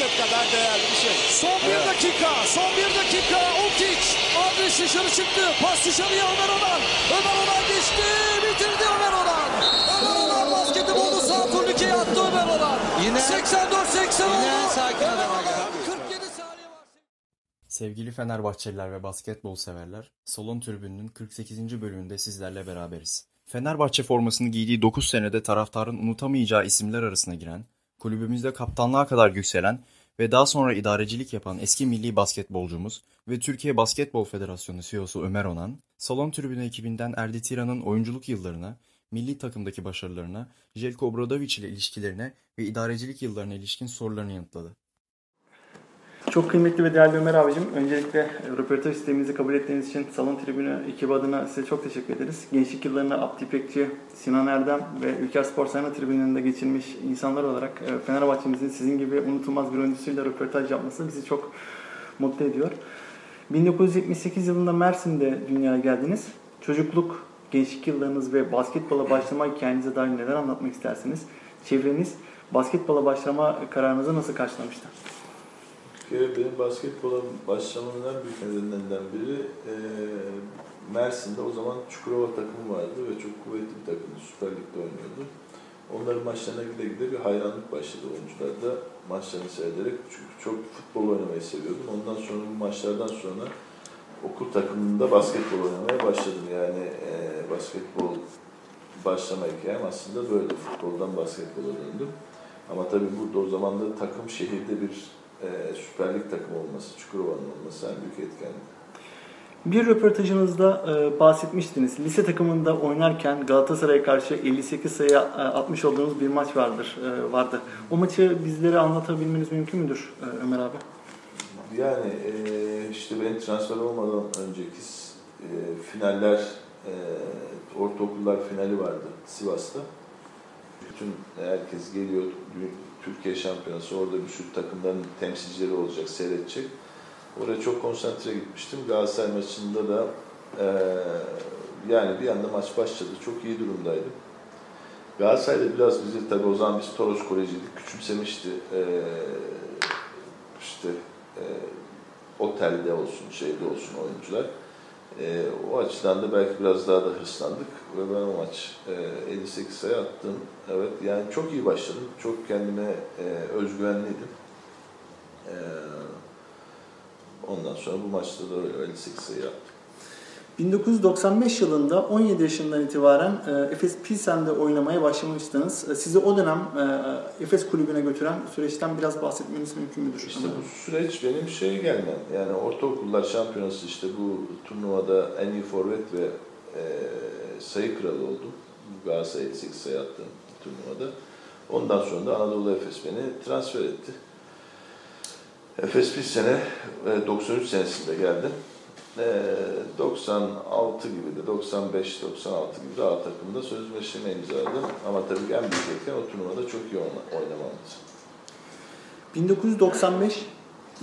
basket kadar değerli bir şey. Son bir Evet. dakika, son bir dakika. Ultic, Andres dışarı çıktı. Pas dışarıya Ömer Onan. Ömer Onan geçti, bitirdi Ömer Onan. Ömer Onan basketi buldu, sağ turnikeye attı Ömer Onan. Yine- 84-80 yine oldu. sakin. 47 saniye var. Sevgili Fenerbahçeliler ve basketbol severler, Salon Tribünü'nün 48. bölümünde sizlerle beraberiz. Fenerbahçe formasını giydiği 9 senede taraftarın unutamayacağı isimler arasına giren, kulübümüzde kaptanlığa kadar yükselen ve daha sonra idarecilik yapan eski milli basketbolcumuz ve Türkiye Basketbol Federasyonu CEO'su Ömer Onan, Salon Tribünü ekibinden Erdi Tiran'ın oyunculuk yıllarına, milli takımdaki başarılarına, Jelko Obradoviç ile ilişkilerine ve idarecilik yıllarına ilişkin sorularını yanıtladı. Çok kıymetli ve değerli Ömer abicim. Öncelikle e, röportaj isteğimizi kabul ettiğiniz için Salon Tribünü ekibi adına size çok teşekkür ederiz. Gençlik yıllarını Abdi İpekçi, Sinan Erdem ve Ülker Spor Sayma Tribünü'nde geçirmiş insanlar olarak e, Fenerbahçe'mizin sizin gibi unutulmaz bir oyuncusuyla röportaj yapması bizi çok mutlu ediyor. 1978 yılında Mersin'de dünyaya geldiniz. Çocukluk, gençlik yıllarınız ve basketbola başlama hikayenize dair neler anlatmak istersiniz? Çevreniz basketbola başlama kararınızı nasıl karşılamıştı? Kere benim basketbola başlamamın en büyük nedenlerinden biri eee Mersin'de o zaman Çukurova takımı vardı ve çok kuvvetli bir takımdı. Süper Lig'de oynuyordu. Onların maçlarına gide gide bir hayranlık başladı oyuncularda maçlarını seyrederek. Çünkü çok futbol oynamayı seviyordum. Ondan sonra bu maçlardan sonra okul takımında basketbol oynamaya başladım. Yani eee, basketbol başlama hikayem aslında böyle. Futboldan basketbola döndüm. Ama tabii burada o zaman da takım şehirde bir e, Süper Lig takımı olması, Çukurova'nın olması en büyük etkenlik. Bir röportajınızda e, bahsetmiştiniz. Lise takımında oynarken Galatasaray'a karşı 58 sayı e, atmış olduğunuz bir maç vardır e, vardı. O maçı bizlere anlatabilmeniz mümkün müdür e, Ömer abi? Yani e, işte benim transfer olmadan önceki e, finaller, e, ortaokullar finali vardı Sivas'ta. Bütün herkes geliyor, Türkiye şampiyonası, orada bir sürü takımların temsilcileri olacak, seyredecek. Oraya çok konsantre gitmiştim. Galatasaray maçında da e, yani bir anda maç başladı. Çok iyi durumdaydım. Galatasaray'da biraz bizi tabii o zaman biz Toros Kolejiydik, küçümsemişti. E, işte e, otelde olsun, şeyde olsun oyuncular. E, o açıdan da belki biraz daha da hırslandık ve ben o maç e, 58 sayı attım. Evet, yani çok iyi başladım. Çok kendime e, özgüvenliydim. E, ondan sonra bu maçta da öyle 58 sayı yaptım. 1995 yılında 17 yaşından itibaren e, Efes Pilsen'de oynamaya başlamıştınız. E, Sizi o dönem e, Efes kulübüne götüren süreçten biraz bahsetmeniz mümkün müdür? İşte bu süreç benim şeye gelmem. Yani ortaokullar şampiyonası işte bu turnuvada en iyi forvet ve e, sayı kralı oldum. Galatasaray 58 sayı attım turnuvada. Ondan sonra da Anadolu Efes beni transfer etti. Efes bir sene, e, 93 senesinde geldim. E, 96 gibi de 95-96 gibi de A takımda sözleşme imzaladım. Ama tabii ki en büyük etken o turnuvada çok iyi oyna- oynamamdı.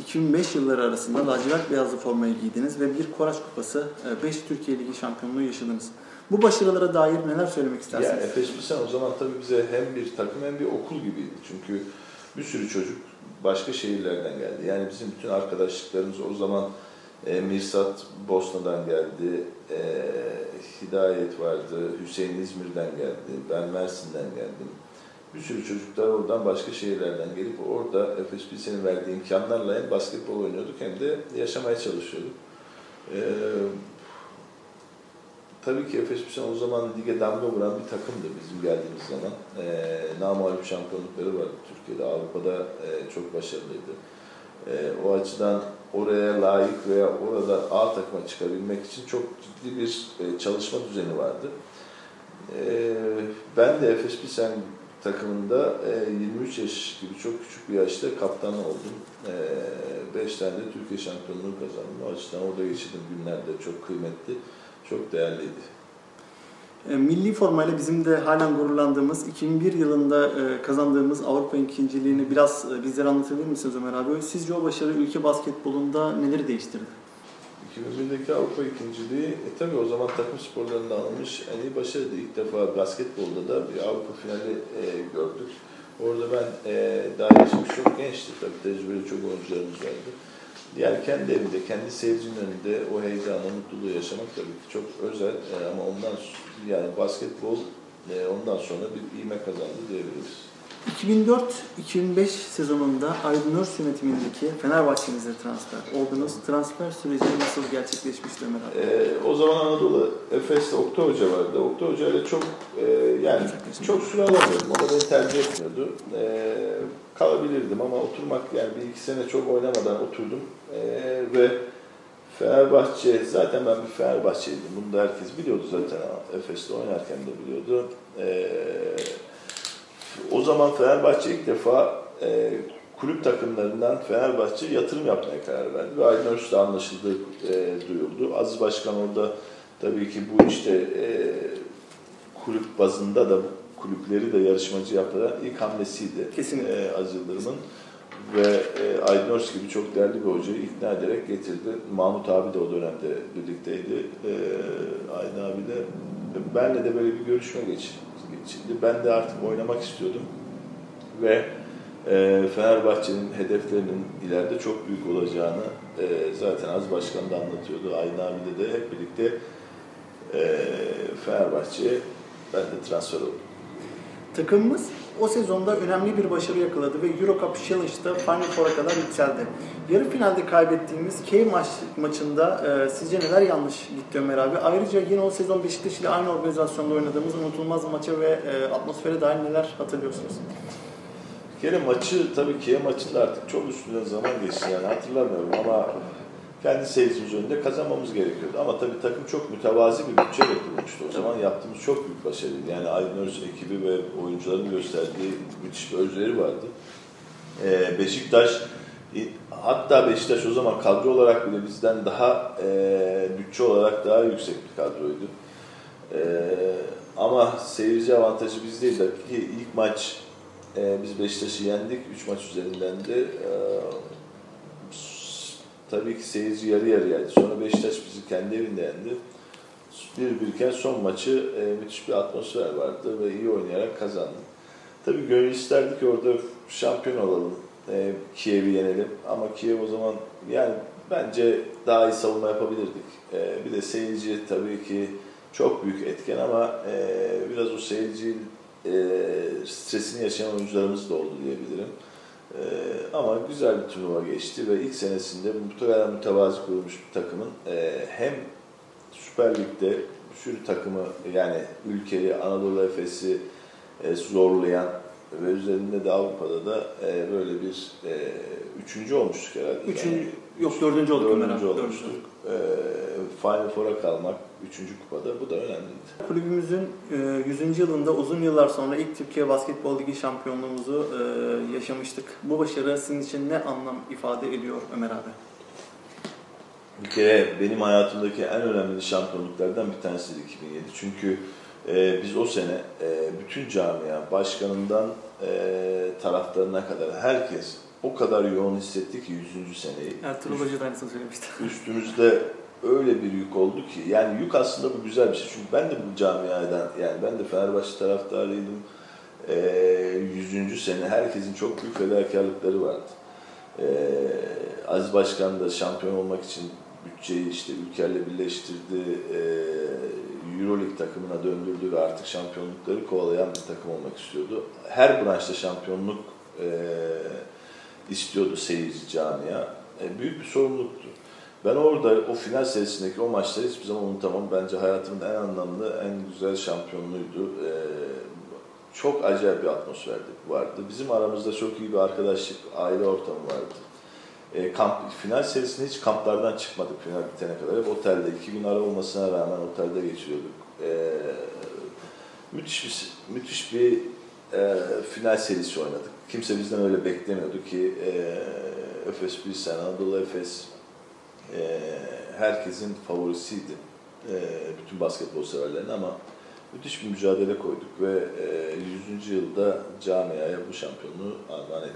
1995-2005 yılları arasında lacivert beyazlı formayı giydiniz ve bir Koraç Kupası, 5 Türkiye Ligi şampiyonluğu yaşadınız. Bu başarılara dair neler söylemek Ya istersiniz? Efes Pilsen o zaman tabii bize hem bir takım hem bir okul gibiydi. Çünkü bir sürü çocuk başka şehirlerden geldi. Yani bizim bütün arkadaşlıklarımız o zaman e, Mirsat Bosna'dan geldi, e, Hidayet vardı, Hüseyin İzmir'den geldi, ben Mersin'den geldim. Bir sürü çocuklar oradan başka şehirlerden gelip orada Efes Pilsen'in verdiği imkanlarla hem basketbol oynuyorduk hem de yaşamaya çalışıyorduk. E, Tabii ki Pilsen o zaman lige damga vuran bir takımdı bizim geldiğimiz zaman. E, namalip şampiyonlukları vardı Türkiye'de. Avrupa'da e, çok başarılıydı. E, o açıdan oraya layık veya orada A takıma çıkabilmek için çok ciddi bir e, çalışma düzeni vardı. E, ben de Efes Pilsen takımında e, 23 yaş gibi çok küçük bir yaşta kaptan oldum. 5 tane de Türkiye şampiyonluğu kazandım. O açıdan orada geçirdiğim günler de çok kıymetli, çok değerliydi. E, Milli formayla bizim de halen gururlandığımız 2001 yılında e, kazandığımız Avrupa ikinciliğini biraz e, bizlere anlatabilir misiniz Ömer abi? Sizce o başarı ülke basketbolunda neleri değiştirdi? 2001'deki Avrupa ikinciliği, e tabi o zaman takım sporlarında alınmış en iyi başarıydı. İlk defa basketbolda da bir Avrupa finali e, gördük. Orada ben e, daha yaşımız çok gençti tabii tecrübeli çok oyuncularımız vardı. Yani kendi evinde, kendi seyircinin önünde o heyecanı, mutluluğu yaşamak tabii ki çok özel e, ama ondan yani basketbol e, ondan sonra bir ivme kazandı diyebiliriz. 2004-2005 sezonunda Aydın Örs yönetimindeki Fenerbahçe'mize transfer oldunuz. Transfer süreci nasıl gerçekleşmişti Ömer abi? Ee, o zaman Anadolu Efes'te Oktay Hoca vardı. Oktay Hoca ile çok e, yani çok süre alamıyordum. O da beni tercih etmiyordu. E, kalabilirdim ama oturmak yani bir iki sene çok oynamadan oturdum. E, ve Fenerbahçe zaten ben bir Fenerbahçeliydim. Bunu da herkes biliyordu zaten. Efes'te oynarken de biliyordu. E, o zaman Fenerbahçe ilk defa e, kulüp takımlarından Fenerbahçe yatırım yapmaya karar verdi. Ve Aydın Öztürk'le anlaşıldığı e, duyuldu. Aziz Başkan orada tabii ki bu işte e, kulüp bazında da kulüpleri de yarışmacı yaptıran ilk hamlesiydi. Kesinlikle. E, Aziz Yıldırım'ın ve e, Aydın Öz gibi çok değerli bir hocayı ikna ederek getirdi. Mahmut abi de o dönemde birlikteydi. E, Aydın abi de benle de böyle bir görüşme geç, geçildi. Ben de artık oynamak istiyordum ve e, Fenerbahçe'nin hedeflerinin ileride çok büyük olacağını e, zaten Az Başkan da anlatıyordu. Aydın abiyle de hep birlikte e, Fenerbahçe'ye ben de transfer oldum. Takımımız o sezonda önemli bir başarı yakaladı ve Euro Cup Challenge'da Final Four'a kadar yükseldi. Yarı finalde kaybettiğimiz Kiev maç, maçında e, sizce neler yanlış gitti Ömer abi? Ayrıca yine o sezon Beşiktaş ile aynı organizasyonda oynadığımız unutulmaz maça ve e, atmosfere dair neler hatırlıyorsunuz? Bir kere maçı tabii ki maçında artık çok üstünden zaman geçti yani hatırlamıyorum ama kendi seyircimiz önünde kazanmamız gerekiyordu. Ama tabii takım çok mütevazi bir bütçeyle kurulmuştu. O zaman yaptığımız çok büyük başarıydı. Yani Aydın Öz ekibi ve oyuncuların gösterdiği müthiş bir özveri vardı. Ee, Beşiktaş hatta Beşiktaş o zaman kadro olarak bile bizden daha e, bütçe olarak daha yüksek bir kadroydu. E, ama seyirci avantajı bizdeydi. Ki ilk maç e, biz Beşiktaş'ı yendik. 3 maç üzerinden de e, tabii ki seyirci yarı yarıyaydı. Sonra Beşiktaş bizi kendi evinde yendi. Bir birken son maçı e, müthiş bir atmosfer vardı ve iyi oynayarak kazandık. Tabii gönül isterdi ki orada şampiyon olalım. E, Kiev'i yenelim. Ama Kiev o zaman yani bence daha iyi savunma yapabilirdik. E, bir de seyirci tabii ki çok büyük etken ama e, biraz o seyirci e, stresini yaşayan oyuncularımız da oldu diyebilirim. E, ama güzel bir turnuva geçti ve ilk senesinde kadar mütevazi kurulmuş bir takımın e, hem Süper Lig'de bir sürü takımı yani ülkeyi, Anadolu Efes'i e, zorlayan ve üzerinde de Avrupa'da da e, böyle bir e, üçüncü olmuştuk herhalde. Üçüncü, yok dördüncü olduk Dördüncü abi. olmuştuk. E, Final Four'a kalmak üçüncü kupada bu da önemliydi. Kulübümüzün e, 100. yılında uzun yıllar sonra ilk Türkiye Basketbol Ligi şampiyonluğumuzu e, yaşamıştık. Bu başarı sizin için ne anlam ifade ediyor Ömer abi? Bir kere benim hayatımdaki en önemli şampiyonluklardan bir tanesiydi 2007. Çünkü e, biz o sene e, bütün camia, başkanından e, taraftarına kadar herkes o kadar yoğun hissetti ki 100. seneyi. Ertuğrul Hoca da aynısını söylemişti. Üstümüzde öyle bir yük oldu ki yani yük aslında bu güzel bir şey. Çünkü ben de bu camiadan yani ben de Fenerbahçe taraftarıydım. E, 100. sene herkesin çok büyük fedakarlıkları vardı. E, Aziz Başkan da şampiyon olmak için bütçeyi işte ülkeyle birleştirdi. E, Euroleague takımına döndürdü ve artık şampiyonlukları kovalayan bir takım olmak istiyordu. Her branşta şampiyonluk e, istiyordu seyirci camia. E, büyük bir sorumluluktu. Ben orada o final serisindeki o maçları hiçbir zaman unutamam. Bence hayatımın en anlamlı, en güzel şampiyonluğuydu. E, çok acayip bir atmosfer vardı. Bizim aramızda çok iyi bir arkadaşlık, aile ortamı vardı. E, kamp, final serisinde hiç kamplardan çıkmadık final bitene kadar. Hep otelde, iki gün ara olmasına rağmen otelde geçiriyorduk. E, müthiş bir, müthiş bir e, final serisi oynadık. Kimse bizden öyle beklemiyordu ki e, Efes Pilsen, Anadolu Efes e, herkesin favorisiydi. E, bütün basketbol severlerin ama müthiş bir mücadele koyduk ve e, 100. yılda camiaya bu şampiyonluğu armağan ettik.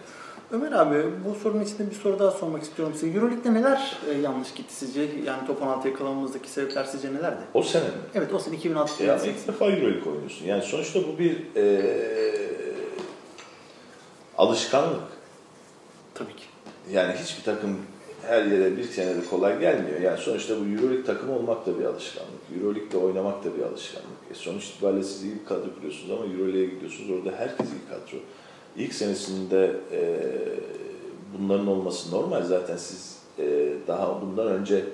Ömer abi bu sorunun içinde bir soru daha sormak istiyorum size. Euroleague'de neler e, yanlış gitti sizce? Yani top 16'ya kalamamızdaki sebepler sizce nelerdi? O sene mi? Evet o sene 2006 Ya ilk defa Euroleague oynuyorsun. Yani sonuçta bu bir e, alışkanlık. Tabii ki. Yani hiçbir takım her yere bir senede kolay gelmiyor. Yani sonuçta bu Euroleague takımı olmak da bir alışkanlık. Euroleague'de oynamak da bir alışkanlık. E sonuç itibariyle siz iyi bir kadro kuruyorsunuz ama Euroleague'e gidiyorsunuz. Orada herkes iyi kadro. İlk senesinde e, bunların olması normal. Zaten siz e, daha bundan önce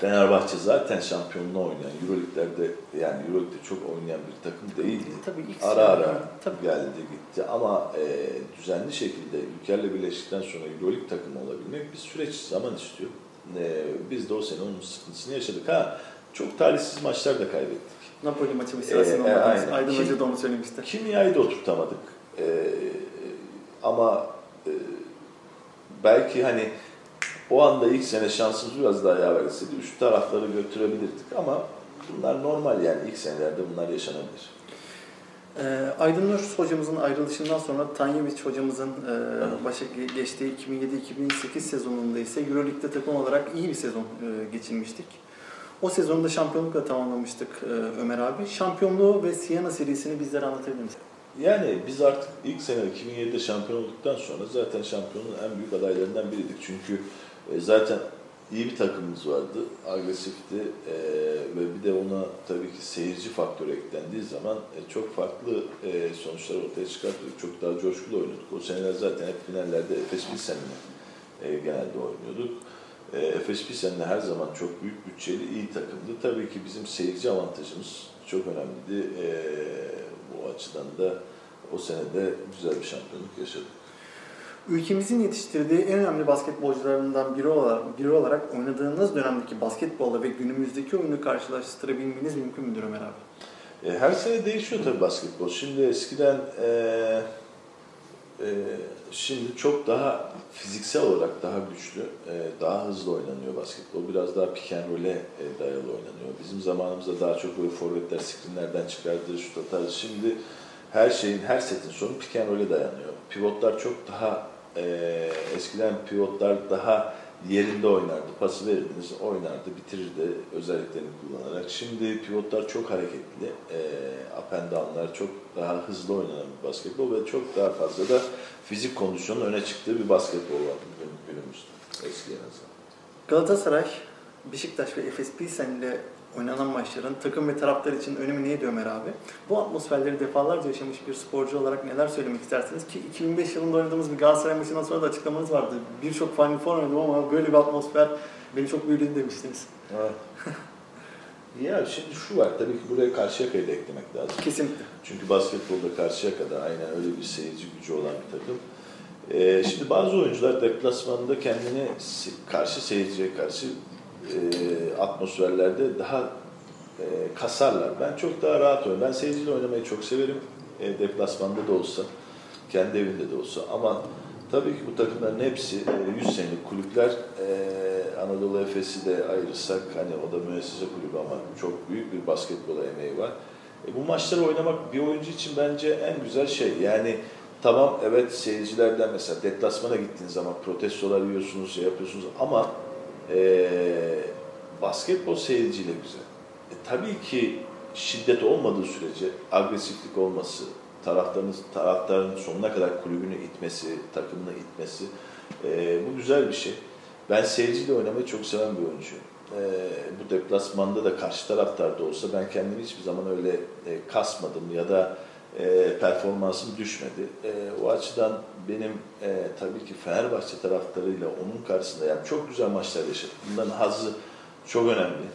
Fenerbahçe zaten şampiyonluğu oynayan, Euroleague'lerde yani Euroleague'de çok oynayan bir takım değildi. Tabii ilk Ara ara Tabii. geldi gitti ama e, düzenli şekilde ülkelerle birleştikten sonra Euroleague takımı olabilmek bir süreç zaman istiyor. E, biz de o sene onun sıkıntısını yaşadık. Ha çok talihsiz maçlar da kaybettik. Napoli maçı mesela Ee, e, olmadınız. aynen. Aydın Kim- Hoca da onu söylemişti. Kimyayı da oturtamadık. E, ama e, belki hani o anda ilk sene şansımız biraz daha yaver etseydi üst tarafları götürebilirdik ama bunlar normal yani ilk senelerde bunlar yaşanabilir. Ee, Aydın Nur hocamızın ayrılışından sonra Tanyeviç hocamızın e, başa ge- geçtiği 2007-2008 sezonunda ise Euroleague'de takım olarak iyi bir sezon e, geçirmiştik. O sezonu da şampiyonlukla tamamlamıştık e, Ömer abi. Şampiyonluğu ve Siena serisini bizlere anlatabilir misin? Yani biz artık ilk sene 2007'de şampiyon olduktan sonra zaten şampiyonun en büyük adaylarından biriydik. Çünkü e, zaten iyi bir takımımız vardı, agresifti e, ve bir de ona tabii ki seyirci faktörü eklendiği zaman e, çok farklı e, sonuçlar ortaya çıkartıyorduk. Çok daha coşkulu oynuyorduk. O seneler zaten hep finallerde Efes Pilsen'le e, genelde oynuyorduk. E, Efes Pilsen'le her zaman çok büyük bütçeli iyi takımdı. Tabii ki bizim seyirci avantajımız çok önemliydi. E, bu açıdan da o senede güzel bir şampiyonluk yaşadık. Ülkemizin yetiştirdiği en önemli basketbolcularından biri olarak, biri olarak oynadığınız dönemdeki basketbolla ve günümüzdeki oyunu karşılaştırabilmeniz mümkün müdür Ömer abi? E, her sene değişiyor tabii basketbol. Şimdi eskiden e, e, şimdi çok daha fiziksel olarak daha güçlü, e, daha hızlı oynanıyor basketbol. Biraz daha pick and roll'e e, dayalı oynanıyor. Bizim zamanımızda daha çok böyle forvetler screenlerden çıkardı, şut atardı. Şimdi her şeyin, her setin sonu pick and roll'e dayanıyor. Pivotlar çok daha e, eskiden pivotlar daha yerinde oynardı. Pası verirdiniz, oynardı, bitirirdi özelliklerini kullanarak. Şimdi pivotlar çok hareketli. E, up and down'lar çok daha hızlı oynanan bir basketbol ve çok daha fazla da fizik kondisyonun öne çıktığı bir basketbol var günümüzde. Eskiye nazaran. Galatasaray, Beşiktaş ve Efes Pilsen oynanan maçların takım ve taraftar için önemi neydi Ömer abi? Bu atmosferleri defalarca yaşamış bir sporcu olarak neler söylemek istersiniz? Ki 2005 yılında oynadığımız bir Galatasaray maçından sonra da açıklamanız vardı. Birçok Final Four oynadım ama böyle bir atmosfer beni çok büyüledi demiştiniz. Evet. ya şimdi şu var, tabii ki buraya Karşıyaka'yı da eklemek lazım. Kesinlikle. Çünkü basketbolda Karşıyaka'da aynen öyle bir seyirci gücü olan bir takım. Ee, şimdi bazı oyuncular deplasmanda kendini karşı seyirciye karşı atmosferlerde daha e, kasarlar. Ben çok daha rahat oynuyorum. Ben seyirciyle oynamayı çok severim. E, deplasmanda da olsa, kendi evinde de olsa. Ama tabii ki bu takımların hepsi e, 100 senelik kulüpler. E, Anadolu Efes'i de ayırırsak, hani o da müessese kulübü ama çok büyük bir basketbola emeği var. E, bu maçları oynamak bir oyuncu için bence en güzel şey. Yani tamam evet seyircilerden mesela deplasmana gittiğiniz zaman protestolar yiyorsunuz, şey yapıyorsunuz ama e, basketbol seyirciyle güzel. E, tabii ki şiddet olmadığı sürece agresiflik olması, taraftarın, taraftarın sonuna kadar kulübünü itmesi, takımını itmesi e, bu güzel bir şey. Ben seyirciyle oynamayı çok seven bir oyuncuyum. E, bu deplasmanda da karşı taraftarda olsa ben kendimi hiçbir zaman öyle e, kasmadım ya da e, performansım düşmedi. E, o açıdan benim e, tabii ki Fenerbahçe taraftarıyla onun karşısında yani çok güzel maçlar yaşadık. Bunların hazzı çok önemli.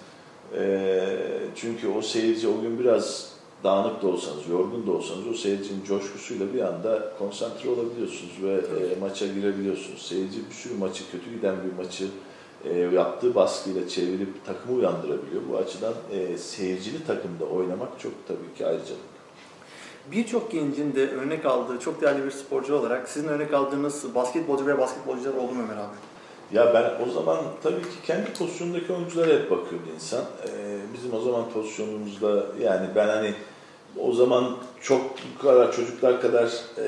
E, çünkü o seyirci o gün biraz dağınık da olsanız, yorgun da olsanız o seyircinin coşkusuyla bir anda konsantre olabiliyorsunuz ve e, maça girebiliyorsunuz. Seyirci bir sürü maçı, kötü giden bir maçı e, yaptığı baskıyla çevirip takımı uyandırabiliyor. Bu açıdan e, seyircili takımda oynamak çok tabii ki ayrıcalık. Birçok gencin de örnek aldığı çok değerli bir sporcu olarak sizin örnek aldığınız basketbolcu ve basketbolcular oldu mu Ömer abi? Ya ben o zaman tabii ki kendi pozisyonundaki oyunculara hep bakıyordu insan. Ee, bizim o zaman pozisyonumuzda yani ben hani o zaman çok bu kadar çocuklar kadar e,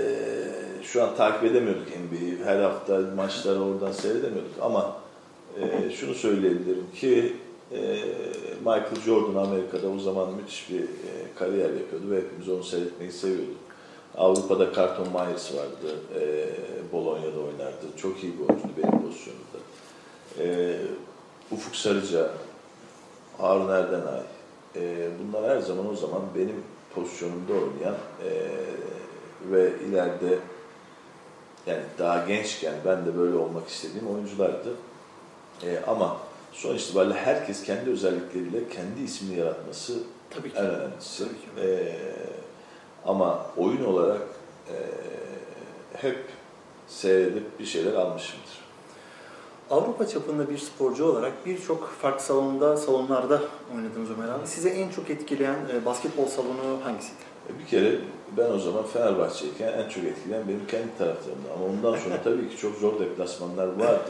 şu an takip edemiyorduk NBA'yi. Her hafta maçları oradan seyredemiyorduk ama e, şunu söyleyebilirim ki e, Michael Jordan Amerika'da o zaman müthiş bir e, kariyer yapıyordu ve hepimiz onu seyretmeyi seviyorduk. Avrupa'da Carlton Myers vardı. E, Bolonya'da oynardı. Çok iyi bir oyuncuydu benim pozisyonumda. E, Ufuk Sarıca, Harun Erdenay. E, bunlar her zaman o zaman benim pozisyonumda oynayan e, ve ileride yani daha gençken ben de böyle olmak istediğim oyunculardı. E, ama son itibariyle herkes kendi özellikleriyle kendi ismini yaratması Tabii ki. en önemlisi. Tabii ki. E, ama oyun olarak e, hep seyredip bir şeyler almışımdır. Avrupa çapında bir sporcu olarak birçok farklı salonda, salonlarda oynadınız Ömer abi. Size en çok etkileyen e, basketbol salonu hangisiydi? E, Bir kere ben o zaman Fenerbahçe'yken en çok etkileyen benim kendi taraftarımdı. Ama ondan sonra tabii ki çok zor deplasmanlar vardı.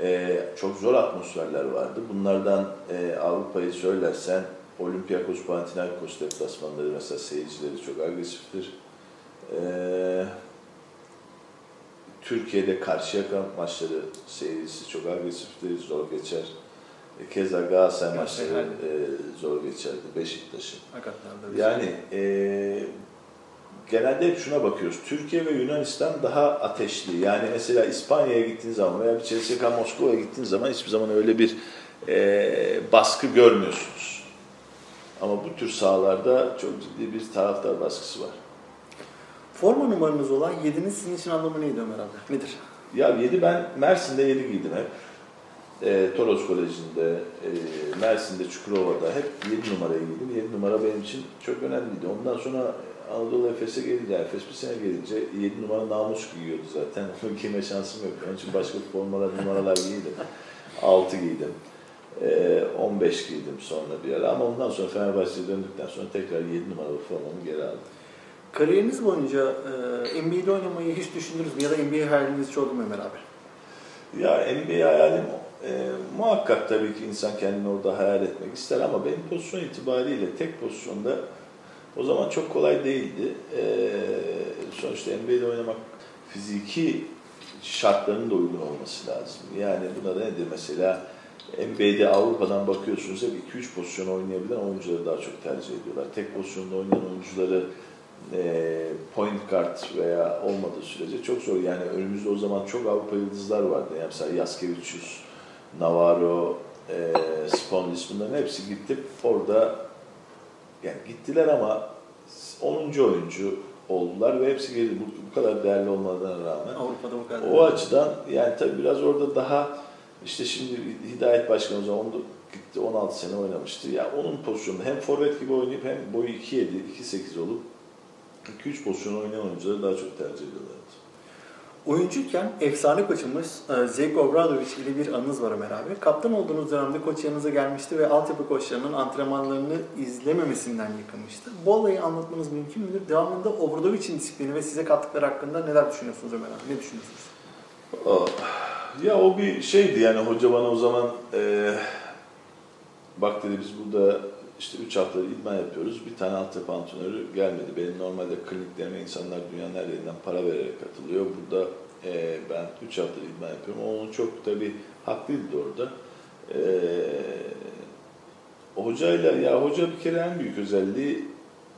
E, çok zor atmosferler vardı. Bunlardan e, Avrupa'yı söylersen Olympiakos Panathinaikos deplasmanları mesela seyircileri çok agresiftir. E, Türkiye'de Karşıyaka maçları seyircisi çok agresiftir, zor geçer. E, Keza Galatasaray maçları e, zor geçerdi, Beşiktaş'ın. Yani e, genelde hep şuna bakıyoruz. Türkiye ve Yunanistan daha ateşli. Yani mesela İspanya'ya gittiğin zaman veya bir CSKA Moskova'ya gittiğin zaman hiçbir zaman öyle bir e, baskı görmüyorsunuz. Ama bu tür sahalarda çok ciddi bir taraftar baskısı var. Forma numaranız olan 7'nin sizin için anlamı neydi Ömer abi? Nedir? Ya 7 ben Mersin'de 7 giydim hep. E, Toros Koleji'nde, e, Mersin'de, Çukurova'da hep 7 numarayı giydim. 7 numara benim için çok önemliydi. Ondan sonra Anadolu Efes'e gelince, Efes bir sene gelince 7 numara namus giyiyordu zaten. Onu giyme şansım yok. Onun için başka formalar, numaralar giydim. 6 giydim. E, 15 giydim sonra bir ara. Ama ondan sonra Fenerbahçe'ye döndükten sonra tekrar 7 numaralı formamı geri aldım. Kariyeriniz boyunca e, NBA'de oynamayı hiç düşündünüz mü? Ya da NBA hayaliniz hiç oldu mu abi? Ya NBA hayalim e, muhakkak tabii ki insan kendini orada hayal etmek ister ama benim pozisyon itibariyle tek pozisyonda o zaman çok kolay değildi. E, sonuçta NBA'de oynamak fiziki şartlarının da uygun olması lazım. Yani buna da nedir mesela NBA'de Avrupa'dan bakıyorsunuz hep 2-3 pozisyon oynayabilen oyuncuları daha çok tercih ediyorlar. Tek pozisyonda oynayan oyuncuları e, point guard veya olmadığı sürece çok zor. Yani önümüzde o zaman çok Avrupa yıldızlar vardı. Yani mesela Yaskevicius, Navarro, e, Sponlis bunların hepsi gitti orada yani gittiler ama 10. oyuncu oldular ve hepsi geldi. Bu, bu kadar değerli olmalarına rağmen. Avrupa'da bu kadar. O açıdan yani tabii biraz orada daha işte şimdi Hidayet Başkan o zaman onu gitti 16 sene oynamıştı. Ya onun pozisyonunda hem forvet gibi oynayıp hem boyu 2.7, 2.8 olup 2-3 pozisyon oynayan oyuncuları daha çok tercih ediyorlardı. Oyuncuyken efsane koçumuz e, Zeki Obradovic ile bir anınız var Ömer abi. Kaptan olduğunuz dönemde koç yanınıza gelmişti ve altyapı koçlarının antrenmanlarını izlememesinden yıkılmıştı. Bu olayı anlatmanız mümkün müdür? Devamında Obradovic'in disiplini ve size kattıkları hakkında neler düşünüyorsunuz Ömer abi? Ne düşünüyorsunuz? Ya o bir şeydi yani hoca bana o zaman e, bak dedi biz burada işte 3 haftadır idman yapıyoruz. Bir tane altyapı antrenörü gelmedi. Benim normalde kliniklerime insanlar dünyanın her yerinden para vererek katılıyor. Burada e, ben 3 haftadır idman yapıyorum. Onun çok tabii haklıydı da orada. E, hocayla ya hoca bir kere en büyük özelliği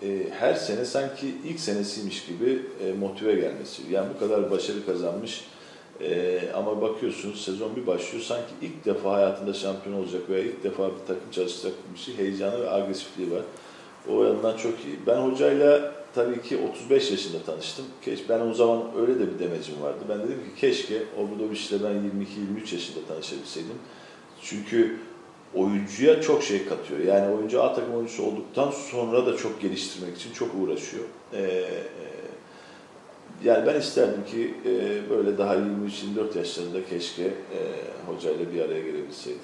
e, her sene sanki ilk senesiymiş gibi e, motive gelmesi. Yani bu kadar başarı kazanmış ee, ama bakıyorsunuz sezon bir başlıyor sanki ilk defa hayatında şampiyon olacak veya ilk defa bir takım çalışacak bir şey heyecanı ve agresifliği var. O yandan çok iyi. Ben hocayla tabii ki 35 yaşında tanıştım. Keş, ben o zaman öyle de bir demecim vardı. Ben dedim ki keşke Obradovic'le ben 22-23 yaşında tanışabilseydim. Çünkü oyuncuya çok şey katıyor. Yani oyuncu A takım oyuncusu olduktan sonra da çok geliştirmek için çok uğraşıyor. Ee, yani ben isterdim ki e, böyle daha 23-24 yaşlarında keşke e, hocayla bir araya gelebilseydim.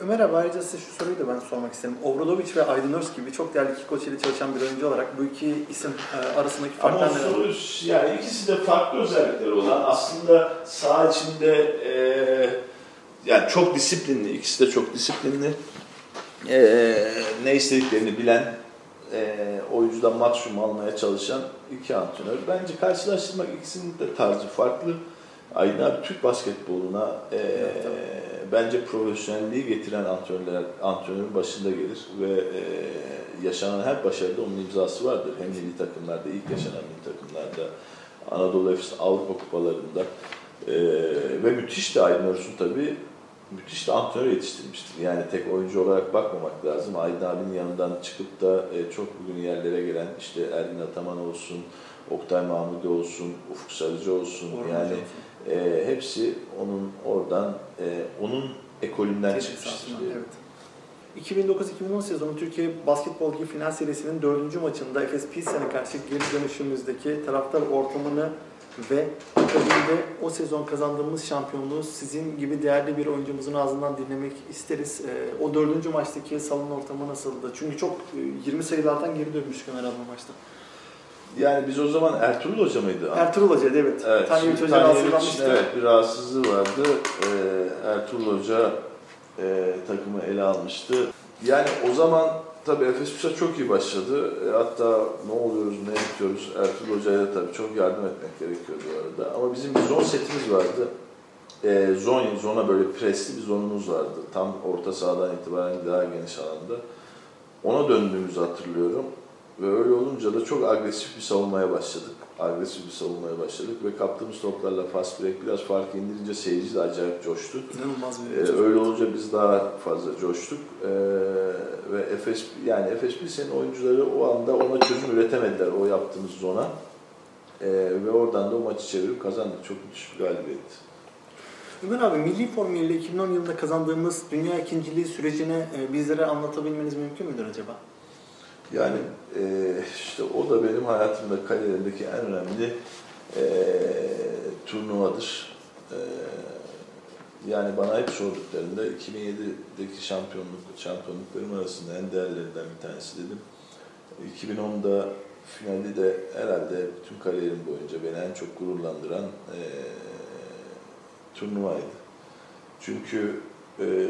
Ömer abi ayrıca size şu soruyu da ben sormak isterim. Obradovic ve Aydın Öz gibi çok değerli iki koç ile çalışan bir oyuncu olarak bu iki isim e, arasındaki Ama farklar neler? soru, yani ikisi de farklı özellikleri olan aslında saha içinde e, yani çok disiplinli, ikisi de çok disiplinli. E, ne istediklerini bilen, e, oyuncudan maksimum almaya çalışan iki antrenör. Bence karşılaştırmak ikisinin de tarzı farklı. Aydın abi Türk basketboluna e, bence profesyonelliği getiren antrenörler antrenörün başında gelir ve e, yaşanan her başarıda onun imzası vardır. Hem milli takımlarda, ilk yaşanan milli takımlarda, Anadolu Efes Avrupa kupalarında e, ve müthiş de Aydın Örsun tabii müthiş de antrenör yetiştirmiştir. Yani tek oyuncu olarak bakmamak lazım. Aydın abinin yanından çıkıp da e, çok bugün yerlere gelen işte Ergin Ataman olsun, Oktay Mahmudi olsun, Ufuk Sarıcı olsun Orhan yani e, hepsi onun oradan e, onun ekolünden Teşekkür çıkmıştır. ederim, Evet. 2009-2010 sezonu Türkiye Basketbol Ligi final serisinin dördüncü maçında Efes Pilsen'e karşı geri dönüşümüzdeki taraftar ortamını ve akabinde o sezon kazandığımız şampiyonluğu sizin gibi değerli bir oyuncumuzun ağzından dinlemek isteriz. Ee, o dördüncü maçtaki salon ortamı nasıldı? Çünkü çok e, 20 sayılardan geri dönmüştük Ömer Adnan maçta. Yani biz o zaman Ertuğrul Hoca mıydı? Ertuğrul Hoca'ydı evet. Evet, Tanyeviç Hoca Tanyeviç, hazırlanmıştı. Evet, bir rahatsızlığı vardı. Ee, Ertuğrul Hoca e, takımı ele almıştı. Yani o zaman tabii Efes Pilsen çok iyi başladı. E, hatta ne oluyoruz, ne yapıyoruz? Ertuğrul Hoca'ya da tabii çok yardım etmek gerekiyordu arada. Ama bizim bir zon setimiz vardı. E, zon, zona böyle presli bir zonumuz vardı. Tam orta sahadan itibaren daha geniş alanda. Ona döndüğümüzü hatırlıyorum. Ve öyle olunca da çok agresif bir savunmaya başladık. Agresif bir savunmaya başladık ve kaptığımız toplarla fast break biraz fark indirince seyirci de acayip coştu. İnanılmaz Ee, bir öyle olunca biz daha fazla coştuk. Ee, ve Efes yani Efes Pilsen'in oyuncuları o anda ona çözüm üretemediler o yaptığımız zona. Ee, ve oradan da o maçı çevirip kazandık. Çok müthiş bir galibiyetti. Ömer abi milli formuyla 2010 yılında kazandığımız dünya ikinciliği sürecini e, bizlere anlatabilmeniz mümkün müdür acaba? Yani e, işte o da benim hayatımda kariyerimdeki en önemli e, turnuvadır. E, yani bana hep sorduklarında 2007'deki şampiyonluk şampiyonluklarım arasında en değerlerinden bir tanesi dedim. 2010'da finali de herhalde tüm kariyerim boyunca beni en çok gururlandıran e, turnuvaydı. Çünkü e,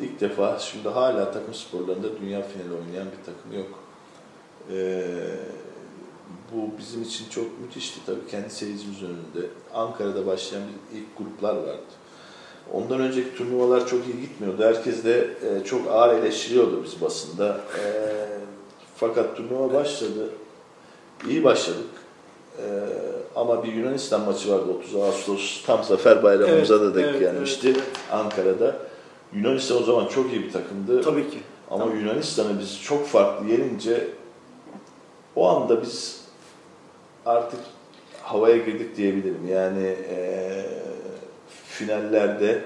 ilk defa şimdi hala takım sporlarında dünya finali oynayan bir takım yok. E, bu bizim için çok müthişti tabii kendi seyircimizin önünde. Ankara'da başlayan bir ilk gruplar vardı. Ondan önceki turnuvalar çok iyi gitmiyordu. Herkes de e, çok ağır eleştiriyordu biz basında. E, fakat turnuva başladı. İyi başladık. E, ama bir Yunanistan maçı vardı 30 Ağustos. Tam Zafer Bayramımıza da denk evet, gelmişti evet, evet. Ankara'da. Yunanistan o zaman çok iyi bir takımdı. Tabii ki. Ama Tabii. Yunanistan'ı biz çok farklı yenince o anda biz artık havaya girdik diyebilirim. Yani eee, finallerde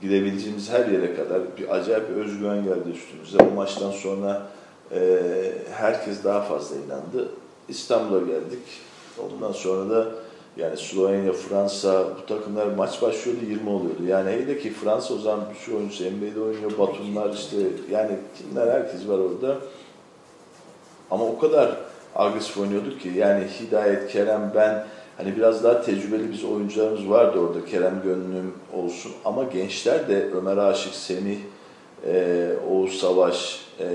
gidebileceğimiz her yere kadar bir acayip bir özgüven geldi üstümüze. Bu maçtan sonra eee, herkes daha fazla inandı. İstanbul'a geldik. Ondan sonra da yani Slovenya, Fransa bu takımlar maç başlıyordu 20 oluyordu. Yani hele ki Fransa o zaman sürü oyuncusu NBA'de oynuyor, Batumlar işte yani kimler herkes var orada. Ama o kadar agresif oynuyorduk ki yani Hidayet, Kerem, ben hani biraz daha tecrübeli biz oyuncularımız vardı orada. Kerem Gönlüm olsun ama gençler de Ömer Aşık, Semih, e, Oğuz Savaş e,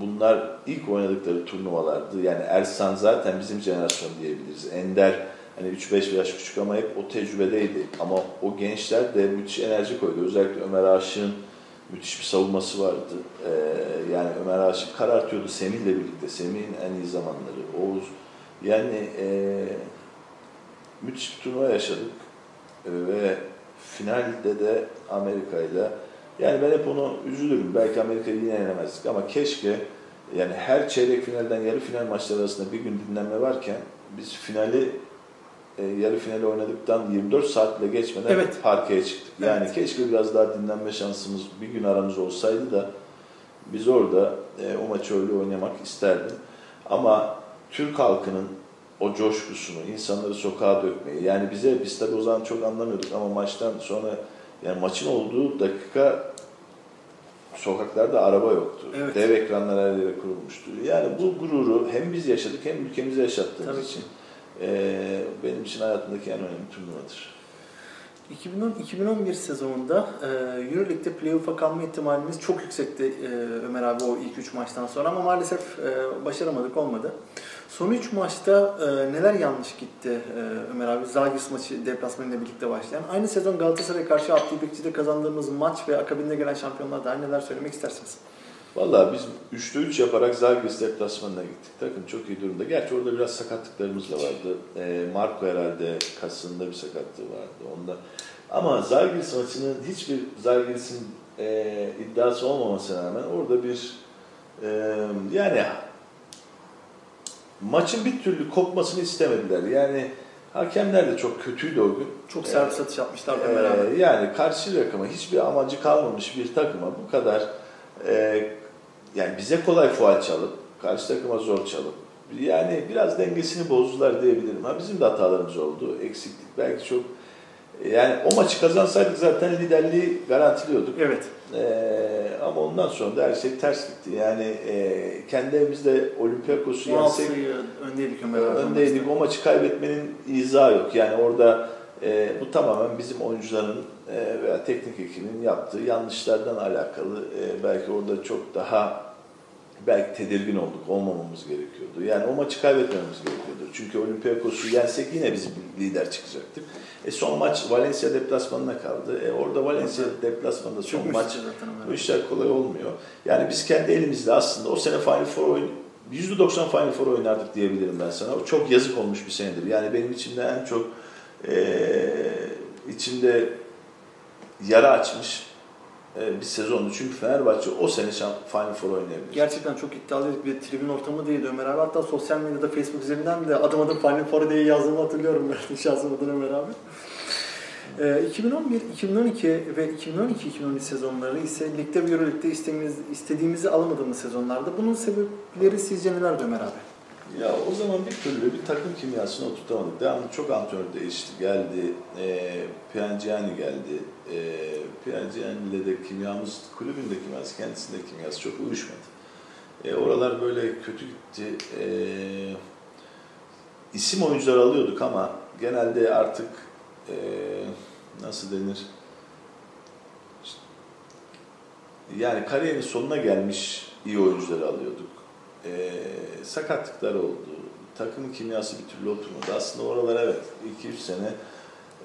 bunlar ilk oynadıkları turnuvalardı. Yani Ersan zaten bizim jenerasyon diyebiliriz. Ender hani 3-5 yaş küçük ama hep o tecrübedeydi. Ama o gençler de müthiş enerji koydu. Özellikle Ömer Aşık'ın müthiş bir savunması vardı. Ee, yani Ömer Aşık karartıyordu Semih'le birlikte. Semih'in en iyi zamanları. Oğuz. Yani e, müthiş bir turnuva yaşadık. E, ve finalde de Amerika ile yani ben hep onu üzülürüm. Belki Amerika'yı yine yenemezdik ama keşke yani her çeyrek finalden yarı final maçları arasında bir gün dinlenme varken biz finali e, yarı finali oynadıktan 24 saat bile geçmeden Evet. parkeye çıktık. Yani Evet. keşke biraz daha dinlenme şansımız bir gün aramız olsaydı da biz orada e, o maçı öyle oynamak isterdim. Ama Türk halkının o coşkusunu, insanları sokağa dökmeyi, yani bize biz tabii o zaman çok anlamıyorduk ama maçtan sonra yani maçın olduğu dakika sokaklarda araba yoktu. Evet. Dev ekranlar her yere kurulmuştu. Yani bu gururu hem biz yaşadık hem ülkemize yaşattığımız Tabii için ki. E, benim için hayatımdaki en önemli turnuvadır. 2010-2011 sezonunda e, Euroleague'de playoff'a kalma ihtimalimiz çok yüksekti e, Ömer abi o ilk 3 maçtan sonra ama maalesef e, başaramadık olmadı. Son 3 maçta e, neler yanlış gitti e, Ömer abi? Zalgiris maçı deplasmanıyla birlikte başlayan. Aynı sezon Galatasaray'a karşı Abdi İpekçi'de kazandığımız maç ve akabinde gelen şampiyonlar dair neler söylemek istersiniz? Valla biz 3'te 3 yaparak Zalgiris deplasmanına gittik. Takım çok iyi durumda. Gerçi orada biraz sakatlıklarımız da vardı. E, Marco herhalde kasında bir sakatlığı vardı. Onda. Ama Zalgiris maçının hiçbir Zalgiris'in e, iddiası olmamasına rağmen orada bir e, yani maçın bir türlü kopmasını istemediler. Yani hakemler de çok kötüydü o gün. Çok E, servis atış yapmışlar Ömer abi. ee, yani karşı takıma hiçbir amacı kalmamış bir takıma bu kadar e, yani bize kolay faal çalıp karşı takıma zor çalıp yani biraz dengesini bozdular diyebilirim. Ha bizim de hatalarımız oldu. Eksiklik belki çok yani o maçı kazansaydık zaten liderliği garantiliyorduk. Evet. Ee, ama ondan sonra da her şey ters gitti. Yani e, kendi evimizde Olympiakos'u yensek 16'yı öndeydik abi. öndeydik. O maçı kaybetmenin izahı yok. Yani orada e, bu tamamen bizim oyuncuların e, veya teknik ekibinin yaptığı yanlışlardan alakalı. E, belki orada çok daha belki tedirgin olduk. Olmamamız gerekiyordu. Yani o maçı kaybetmememiz gerekiyordu. Çünkü Olympiakos'u yensek yine bizim lider çıkacaktık. E, son maç Valencia deplasmanına kaldı. E, orada Valencia deplasmanında son Çok maç bu işler kolay olmuyor. Yani biz kendi elimizde aslında o sene Final Four oyun %90 Final Four oynardık diyebilirim ben sana. O çok yazık olmuş bir senedir. Yani benim içimde en çok eee içimde yara açmış eee, bir sezondu. Çünkü Fenerbahçe o sene Final Four oynayabilir. Gerçekten çok iddialı bir tribün ortamı değildi Ömer abi. Hatta sosyal medyada Facebook üzerinden de adım adım Final Four diye yazdığımı hatırlıyorum ben şahsım adına Ömer abi. Ee, 2011, 2012 ve 2012-2013 sezonları ise ligde ve Euroleague'de istediğimiz, istediğimizi alamadığımız sezonlarda. Bunun sebepleri sizce nelerdi Ömer abi? Ya o zaman bir türlü bir takım kimyasını oturtamadık. Devamlı çok antrenör değişti. Geldi, e, Pianciani geldi. E, Pianciani ile de kimyamız, kulübün de kimyası, kendisinde kimyası çok uyuşmadı. E, oralar böyle kötü gitti. E, isim oyuncular alıyorduk ama genelde artık e, nasıl denir? Yani kariyerin sonuna gelmiş iyi oyuncuları alıyorduk. E, sakatlıklar oldu. Takımın kimyası bir türlü oturmadı. Aslında oralar evet 2-3 sene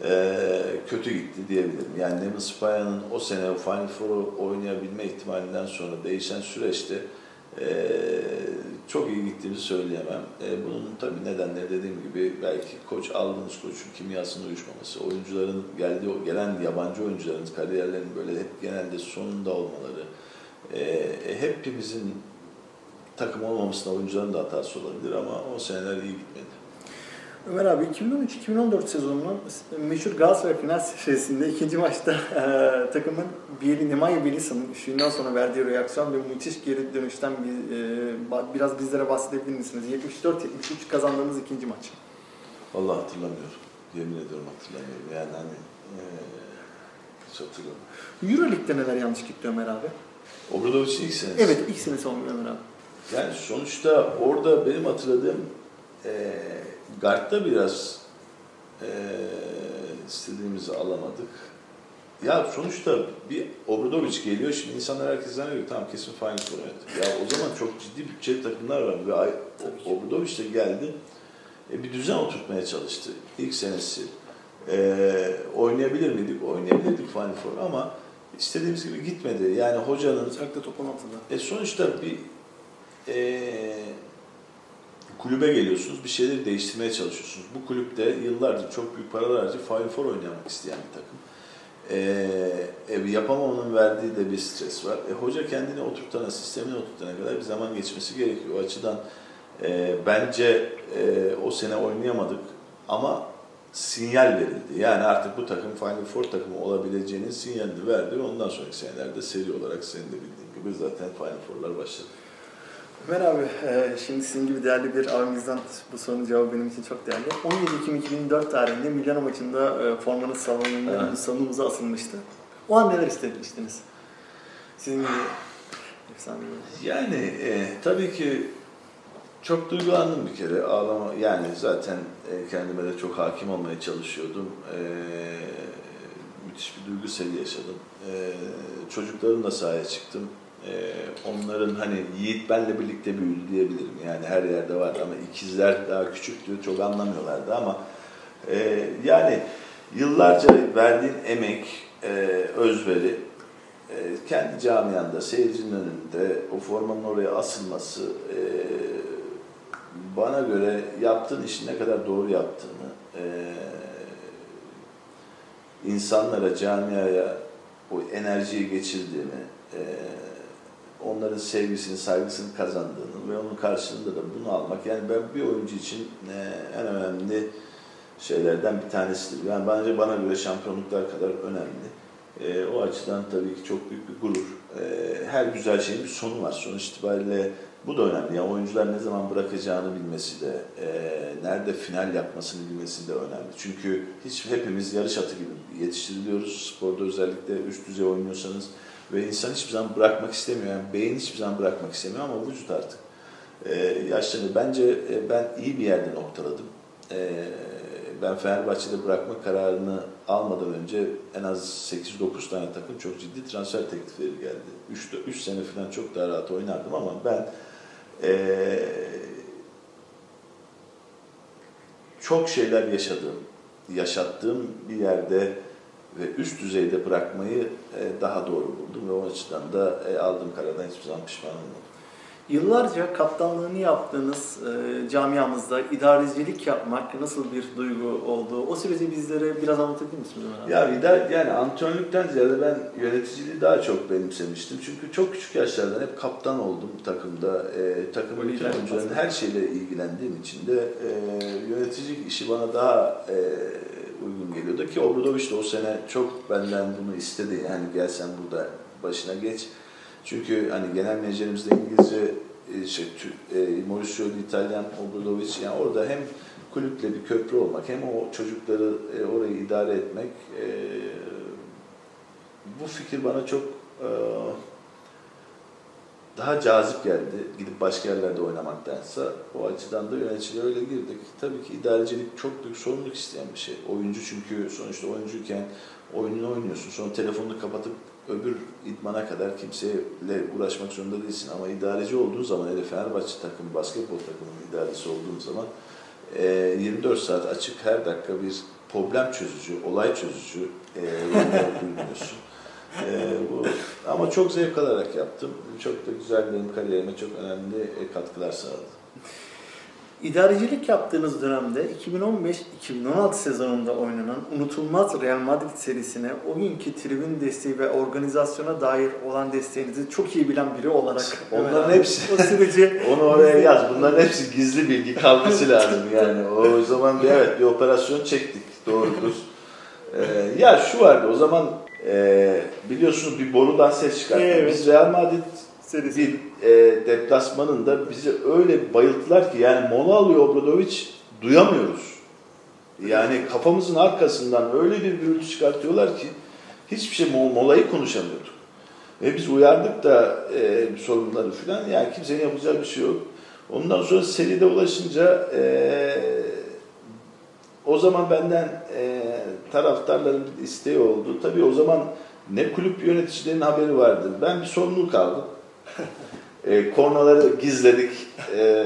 e, kötü gitti diyebilirim. Yani Nemin Spaya'nın o sene Final Four'u oynayabilme ihtimalinden sonra değişen süreçte e, çok iyi gittiğini söyleyemem. E, bunun tabii nedenleri dediğim gibi belki koç aldığınız koçun kimyasının uyuşmaması, oyuncuların geldiği gelen yabancı oyuncuların kariyerlerinin böyle hep genelde sonunda olmaları, e, hepimizin takım olmamasına oyuncuların da hatası olabilir ama o seneler iyi gitmedi. Ömer abi 2013-2014 sezonunun meşhur Galatasaray final serisinde ikinci maçta e, takımın Bieli, Nemanja Bielisa'nın üçlüğünden sonra verdiği reaksiyon ve müthiş geri dönüşten bir, e, biraz bizlere bahsedebilir misiniz? 74-73 kazandığımız ikinci maç. Vallahi hatırlamıyorum. Yemin ediyorum hatırlamıyorum. Yani hani e, hiç hatırlamıyorum. Euroleague'de neler yanlış gitti Ömer abi? Obradovic'in ilk senesi. Evet ilk senesi olmuyor Ömer abi. Yani sonuçta orada benim hatırladığım e, Guard'da biraz e, istediğimizi alamadık. Ya sonuçta bir Obradovic geliyor. Şimdi insanlar herkes zannediyor tamam kesin Final Four oynadı. Ya o zaman çok ciddi bütçeli takımlar var. Ve Obradovic de geldi. E, bir düzen oturtmaya çalıştı. İlk senesi. E, oynayabilir miydik? Oynayabilirdik Final Four ama istediğimiz gibi gitmedi. Yani hocanın Özellikle top 16'da. e sonuçta bir e, kulübe geliyorsunuz, bir şeyleri değiştirmeye çalışıyorsunuz. Bu kulüpte yıllardır çok büyük paralar harcayıp Final Four oynamak isteyen bir takım. E, e, yapamamanın verdiği de bir stres var. E, hoca kendini oturtana, sistemini oturtana kadar bir zaman geçmesi gerekiyor. O açıdan e, bence e, o sene oynayamadık ama sinyal verildi. Yani artık bu takım Final Four takımı olabileceğinin sinyalini verdi. Ondan sonraki senelerde seri olarak senin de bildiğin gibi zaten Final Four'lar başladı. Ömer abi, e, şimdi sizin gibi değerli bir abimizden bu sorunun cevabı benim için çok değerli. 17 Ekim 2004 tarihinde Milano maçında e, formanız salonunda Evet. salonumuza asılmıştı. O an neler istemiştiniz? Sizin gibi efsane bir- Yani e, tabii ki çok duygulandım bir kere. Ağlama yani zaten e, kendime de çok hakim olmaya çalışıyordum. E, müthiş bir duygu seli yaşadım. E, çocuklarımla sahaya çıktım. E, onların hani Yiğit benle birlikte büyüdü diyebilirim. Yani her yerde vardı ama ikizler daha küçüktü. Çok anlamıyorlardı ama e, yani yıllarca verdiğin emek, e, özveri e, kendi camianda, seyircinin önünde o formanın oraya asılması e, bana göre yaptığın işi ne kadar doğru yaptığını, e, insanlara, camiaya o enerjiyi geçirdiğini, e, onların sevgisini, saygısını kazandığını ve onun karşılığında da bunu almak. Yani ben bir oyuncu için e, en önemli şeylerden bir tanesidir. Yani bence bana göre şampiyonluklar kadar önemli. E, o açıdan tabii ki çok büyük bir gurur. E, her güzel şeyin bir sonu var. Sonuç itibariyle bu da önemli. Yani oyuncular ne zaman bırakacağını bilmesi de, e, nerede final yapmasını bilmesi de önemli. Çünkü hiç hepimiz yarış atı gibi yetiştiriliyoruz. Sporda özellikle üst düzey oynuyorsanız ve insan hiçbir zaman bırakmak istemiyor. Yani beyin hiçbir zaman bırakmak istemiyor ama vücut artık e, yaşlanıyor. Bence e, ben iyi bir yerde noktaladım. E, ben Fenerbahçe'de bırakma kararını almadan önce en az 8-9 tane takım çok ciddi transfer teklifleri geldi. 3, 3 sene falan çok daha rahat oynardım ama ben ee, çok şeyler yaşadım, yaşattığım bir yerde ve üst düzeyde bırakmayı e, daha doğru buldum ve o açıdan da e, aldığım karardan hiçbir zaman pişman olmadım. Yıllarca kaptanlığını yaptığınız e, camiamızda idarecilik yapmak nasıl bir duygu oldu? O süreci bizlere biraz anlatabilir misiniz? Ya idare, yani antrenörlükten ziyade ben yöneticiliği daha çok benimsemiştim. Çünkü çok küçük yaşlardan hep kaptan oldum takımda. E, takımın bütün oyuncuların her şeyle ilgilendiğim için de e, yöneticilik işi bana daha e, uygun geliyordu. Ki Obradoviç de o sene çok benden bunu istedi. Yani gel sen burada başına geç. Çünkü hani genel menajerimizde İngilizce e, şey, e, Mauricio İtalyan Obradoviç yani orada hem kulüple bir köprü olmak hem o çocukları e, orayı idare etmek e, bu fikir bana çok e, daha cazip geldi. Gidip başka yerlerde oynamaktansa o açıdan da yöneticiliğe öyle girdik. Tabii ki idarecilik çok büyük sorumluluk isteyen bir şey. Oyuncu çünkü sonuçta oyuncuyken oyununu oynuyorsun. Sonra telefonunu kapatıp öbür idmana kadar kimseyle uğraşmak zorunda değilsin. Ama idareci olduğun zaman, hele Fenerbahçe takımı, basketbol takımının idaresi olduğun zaman 24 saat açık her dakika bir problem çözücü, olay çözücü e, bulunuyorsun. E, bu, ama çok zevk alarak yaptım. Çok da güzel benim kariyerime çok önemli katkılar sağladı. İdarecilik yaptığınız dönemde 2015-2016 sezonunda oynanan unutulmaz Real Madrid serisine o günkü tribün desteği ve organizasyona dair olan desteğinizi çok iyi bilen biri olarak onların hepsi o süreci onu oraya yaz. Bunların hepsi gizli bilgi kalması lazım yani. O zaman bir, evet bir operasyon çektik. Doğrudur. Ee, ya şu vardı o zaman e, biliyorsunuz bir borudan ses çıkarttık. Evet. Biz Real Madrid serisi. bir e, deplasmanında bizi öyle bayılttılar ki yani mola alıyor Obradoviç duyamıyoruz. Yani kafamızın arkasından öyle bir gürültü çıkartıyorlar ki hiçbir şey molayı konuşamıyorduk. Ve biz uyardık da e, sorunları falan yani kimsenin yapacağı bir şey yok. Ondan sonra seride ulaşınca e, o zaman benden e, taraftarların bir isteği oldu. Tabii o zaman ne kulüp yöneticilerinin haberi vardı. Ben bir sorumluluk aldım. E, kornaları gizledik. E,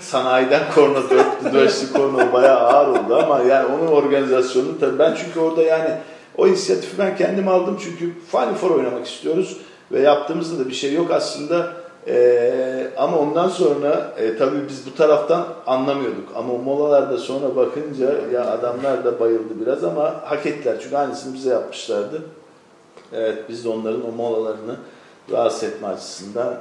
sanayiden korna dörtlü dörtlü korna bayağı ağır oldu ama yani onun organizasyonu tabii ben çünkü orada yani o inisiyatifi ben kendim aldım çünkü Final Four oynamak istiyoruz ve yaptığımızda da bir şey yok aslında ee, ama ondan sonra e, tabii biz bu taraftan anlamıyorduk ama molalarda sonra bakınca ya adamlar da bayıldı biraz ama hak ettiler çünkü aynısını bize yapmışlardı. Evet biz de onların o molalarını rahatsız etme açısından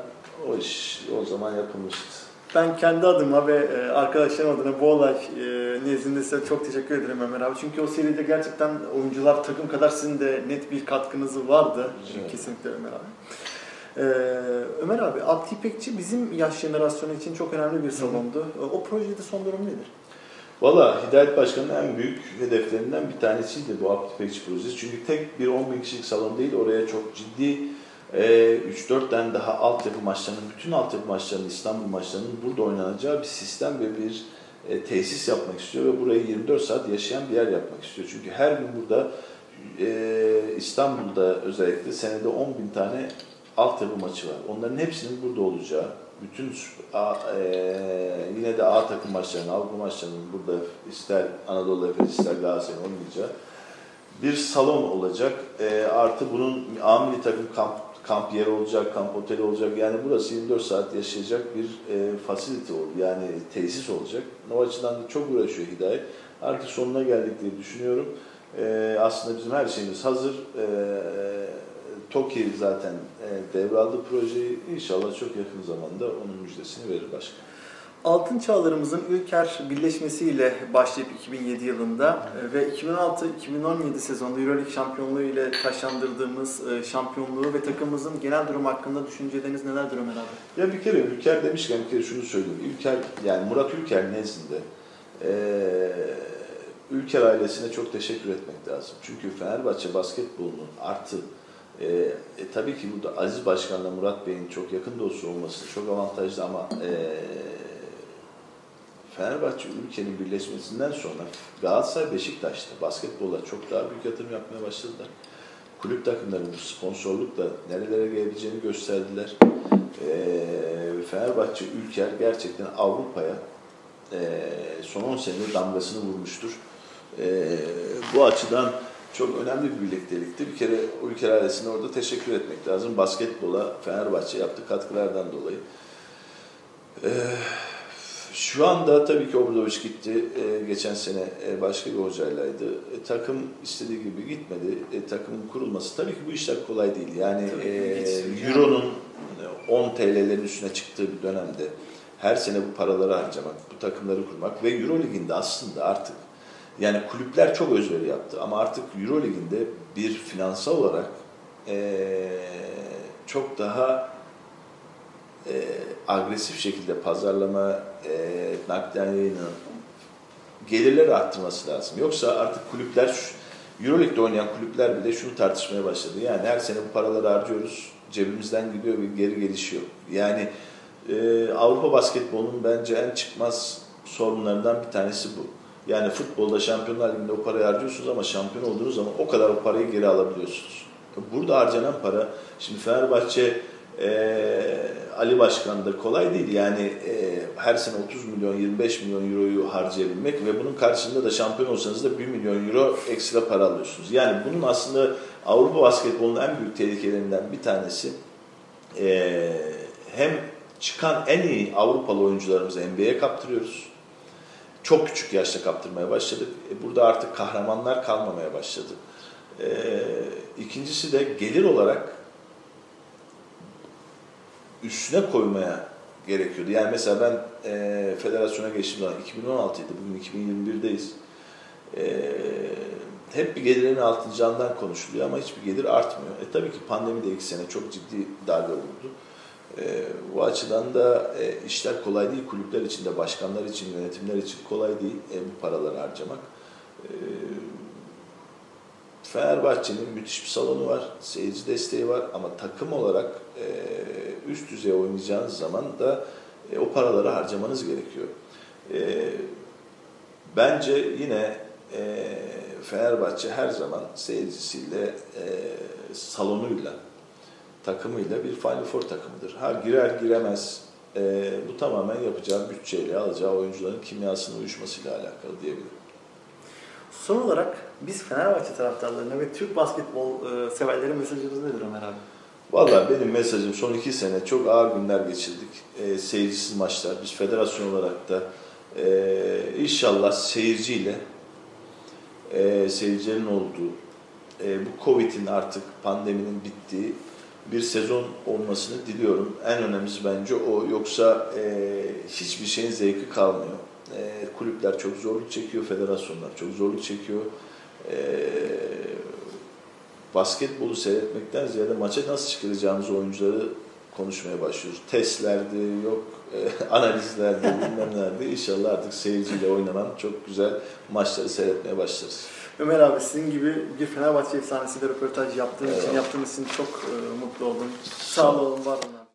o iş o zaman yapılmıştı. Ben kendi adıma ve e, arkadaşlarım adına bu olay e, nezdinde size çok teşekkür ederim Ömer abi. Çünkü o seride gerçekten oyuncular takım kadar sizin de net bir katkınız vardı. Evet. Kesinlikle Ömer abi. Ee, Ömer abi, Abdi İpekçi bizim yaş jenerasyonu için çok önemli bir salondu. O projede son durum nedir? Valla Hidayet Başkan'ın en büyük hedeflerinden bir tanesiydi bu Abdi İpekçi projesi. Çünkü tek bir 10 bin kişilik salon değil, oraya çok ciddi e, 3-4 tane daha altyapı maçlarının, bütün altyapı maçlarının, İstanbul maçlarının burada oynanacağı bir sistem ve bir e, tesis yapmak istiyor ve burayı 24 saat yaşayan bir yer yapmak istiyor. Çünkü her gün burada e, İstanbul'da özellikle senede 10 bin tane altyapı maçı var. Onların hepsinin burada olacağı, bütün A, e, yine de A takım maçlarının, Avrupa maçlarının burada ister Anadolu Efes ister Galatasaray'ın oynayacağı bir salon olacak. E, artı bunun A milli takım kamp, kamp yeri olacak, kamp oteli olacak. Yani burası 24 saat yaşayacak bir e, facility oldu. Yani tesis olacak. O açıdan da çok uğraşıyor Hidayet. Artık sonuna geldik diye düşünüyorum. E, aslında bizim her şeyimiz hazır. E, TOKİ zaten e, devraldı projeyi. İnşallah çok yakın zamanda onun müjdesini verir başkan. Altın Çağlarımızın Ülker birleşmesiyle başlayıp 2007 yılında e, ve 2016-2017 sezonunda Euroleague şampiyonluğu ile taşlandırdığımız e, şampiyonluğu ve takımımızın genel durum hakkında düşünceleriniz nelerdir Ömer abi? Ya bir kere Ülker demişken bir kere şunu söyleyeyim. Ülker, yani Murat Ülker nezdinde e, Ülker ailesine çok teşekkür etmek lazım. Çünkü Fenerbahçe basketbolunun artı e, e, tabii ki burada Aziz Başkan'la Murat Bey'in çok yakın dostu olması çok avantajlı ama e, Fenerbahçe ülkenin birleşmesinden sonra Galatasaray Beşiktaş'ta basketbola çok daha büyük yatırım yapmaya başladılar. Kulüp takımlarının sponsorlukla nerelere gelebileceğini gösterdiler. E, Fenerbahçe Ülker gerçekten Avrupa'ya e, son 10 senedir damgasını vurmuştur. E, bu açıdan çok önemli bir birliktelikti. Bir kere Ülker ailesine orada teşekkür etmek lazım. Basketbola Fenerbahçe yaptığı katkılardan dolayı. E, şu anda tabii ki Obradoviç gitti. E, geçen sene e, başka bir hocaylaydı. E, takım istediği gibi gitmedi. E, takımın kurulması tabii ki bu işler kolay değil. Yani Tabii, e. Euro'nun 10 TL'lerin üstüne çıktığı bir dönemde her sene bu paraları harcamak, bu takımları kurmak ve Euro Ligi'nde aslında artık yani kulüpler çok özveri yaptı ama artık Euro Ligi'nde bir finansal olarak e, çok daha e, agresif şekilde pazarlama, e, yayının gelirleri arttırması lazım. Yoksa artık kulüpler, Euroleague'de oynayan kulüpler bile şunu tartışmaya başladı. Yani her sene bu paraları harcıyoruz, cebimizden gidiyor ve geri gelişiyor. Yani e, Avrupa basketbolunun bence en çıkmaz sorunlarından bir tanesi bu. Yani futbolda Şampiyonlar Ligi'nde o parayı harcıyorsunuz ama şampiyon olduğunuz zaman o kadar o parayı geri alabiliyorsunuz. Burada harcanan para, şimdi Fenerbahçe e, Ali Başkan da kolay değil. Yani e, her sene 30 milyon, 25 milyon euroyu harcayabilmek ve bunun karşılığında da şampiyon olsanız da 1 milyon euro ekstra para alıyorsunuz. Yani bunun aslında Avrupa basketbolunun en büyük tehlikelerinden bir tanesi e, hem çıkan en iyi Avrupalı oyuncularımızı NBA'ye kaptırıyoruz. Çok küçük yaşta kaptırmaya başladık. E, burada artık kahramanlar kalmamaya başladı. E, ikincisi de gelir olarak üstüne koymaya gerekiyordu. Yani mesela ben e, federasyona geçtiğim zaman 2016'ydı, bugün 2021'deyiz. E, hep bir gelirin artıracağından konuşuluyor ama hiçbir gelir artmıyor. E tabii ki pandemi de iki sene çok ciddi darbe vurdu. E, bu açıdan da e, işler kolay değil. Kulüpler için de, başkanlar için, yönetimler için kolay değil e, bu paraları harcamak. E, Fenerbahçe'nin müthiş bir salonu var, seyirci desteği var ama takım olarak e, üst düzey oynayacağınız zaman da e, o paraları harcamanız gerekiyor. E, bence yine e, Fenerbahçe her zaman seyircisiyle, e, salonuyla, takımıyla bir Final Four takımıdır. Ha girer giremez e, bu tamamen yapacağı bütçeyle, alacağı oyuncuların kimyasının uyuşmasıyla alakalı diyebilirim. Son olarak biz Fenerbahçe taraftarlarına ve Türk basketbol e, severlere mesajınız nedir Ömer abi? Vallahi benim mesajım son iki sene çok ağır günler geçirdik. E, seyircisiz maçlar. Biz federasyon olarak da e, inşallah seyirciyle e, seyircilerin olduğu, e, bu Covid'in artık pandeminin bittiği bir sezon olmasını diliyorum. En önemlisi bence o. Yoksa e, hiçbir şeyin zevki kalmıyor. E, kulüpler çok zorluk çekiyor, federasyonlar çok zorluk çekiyor. E, basketbolu seyretmekten ziyade maça nasıl çıkaracağımız oyuncuları konuşmaya başlıyoruz. Testlerde, yok e, analizlerde, bilmem. İnşallah artık seyirciyle oynanan çok güzel maçları seyretmeye başlarız. Ömer abi sizin gibi bir Fenerbahçe efsanesiyle röportaj yaptığın için, yaptığınız için çok e, mutlu oldum. Sağ olun, var olun.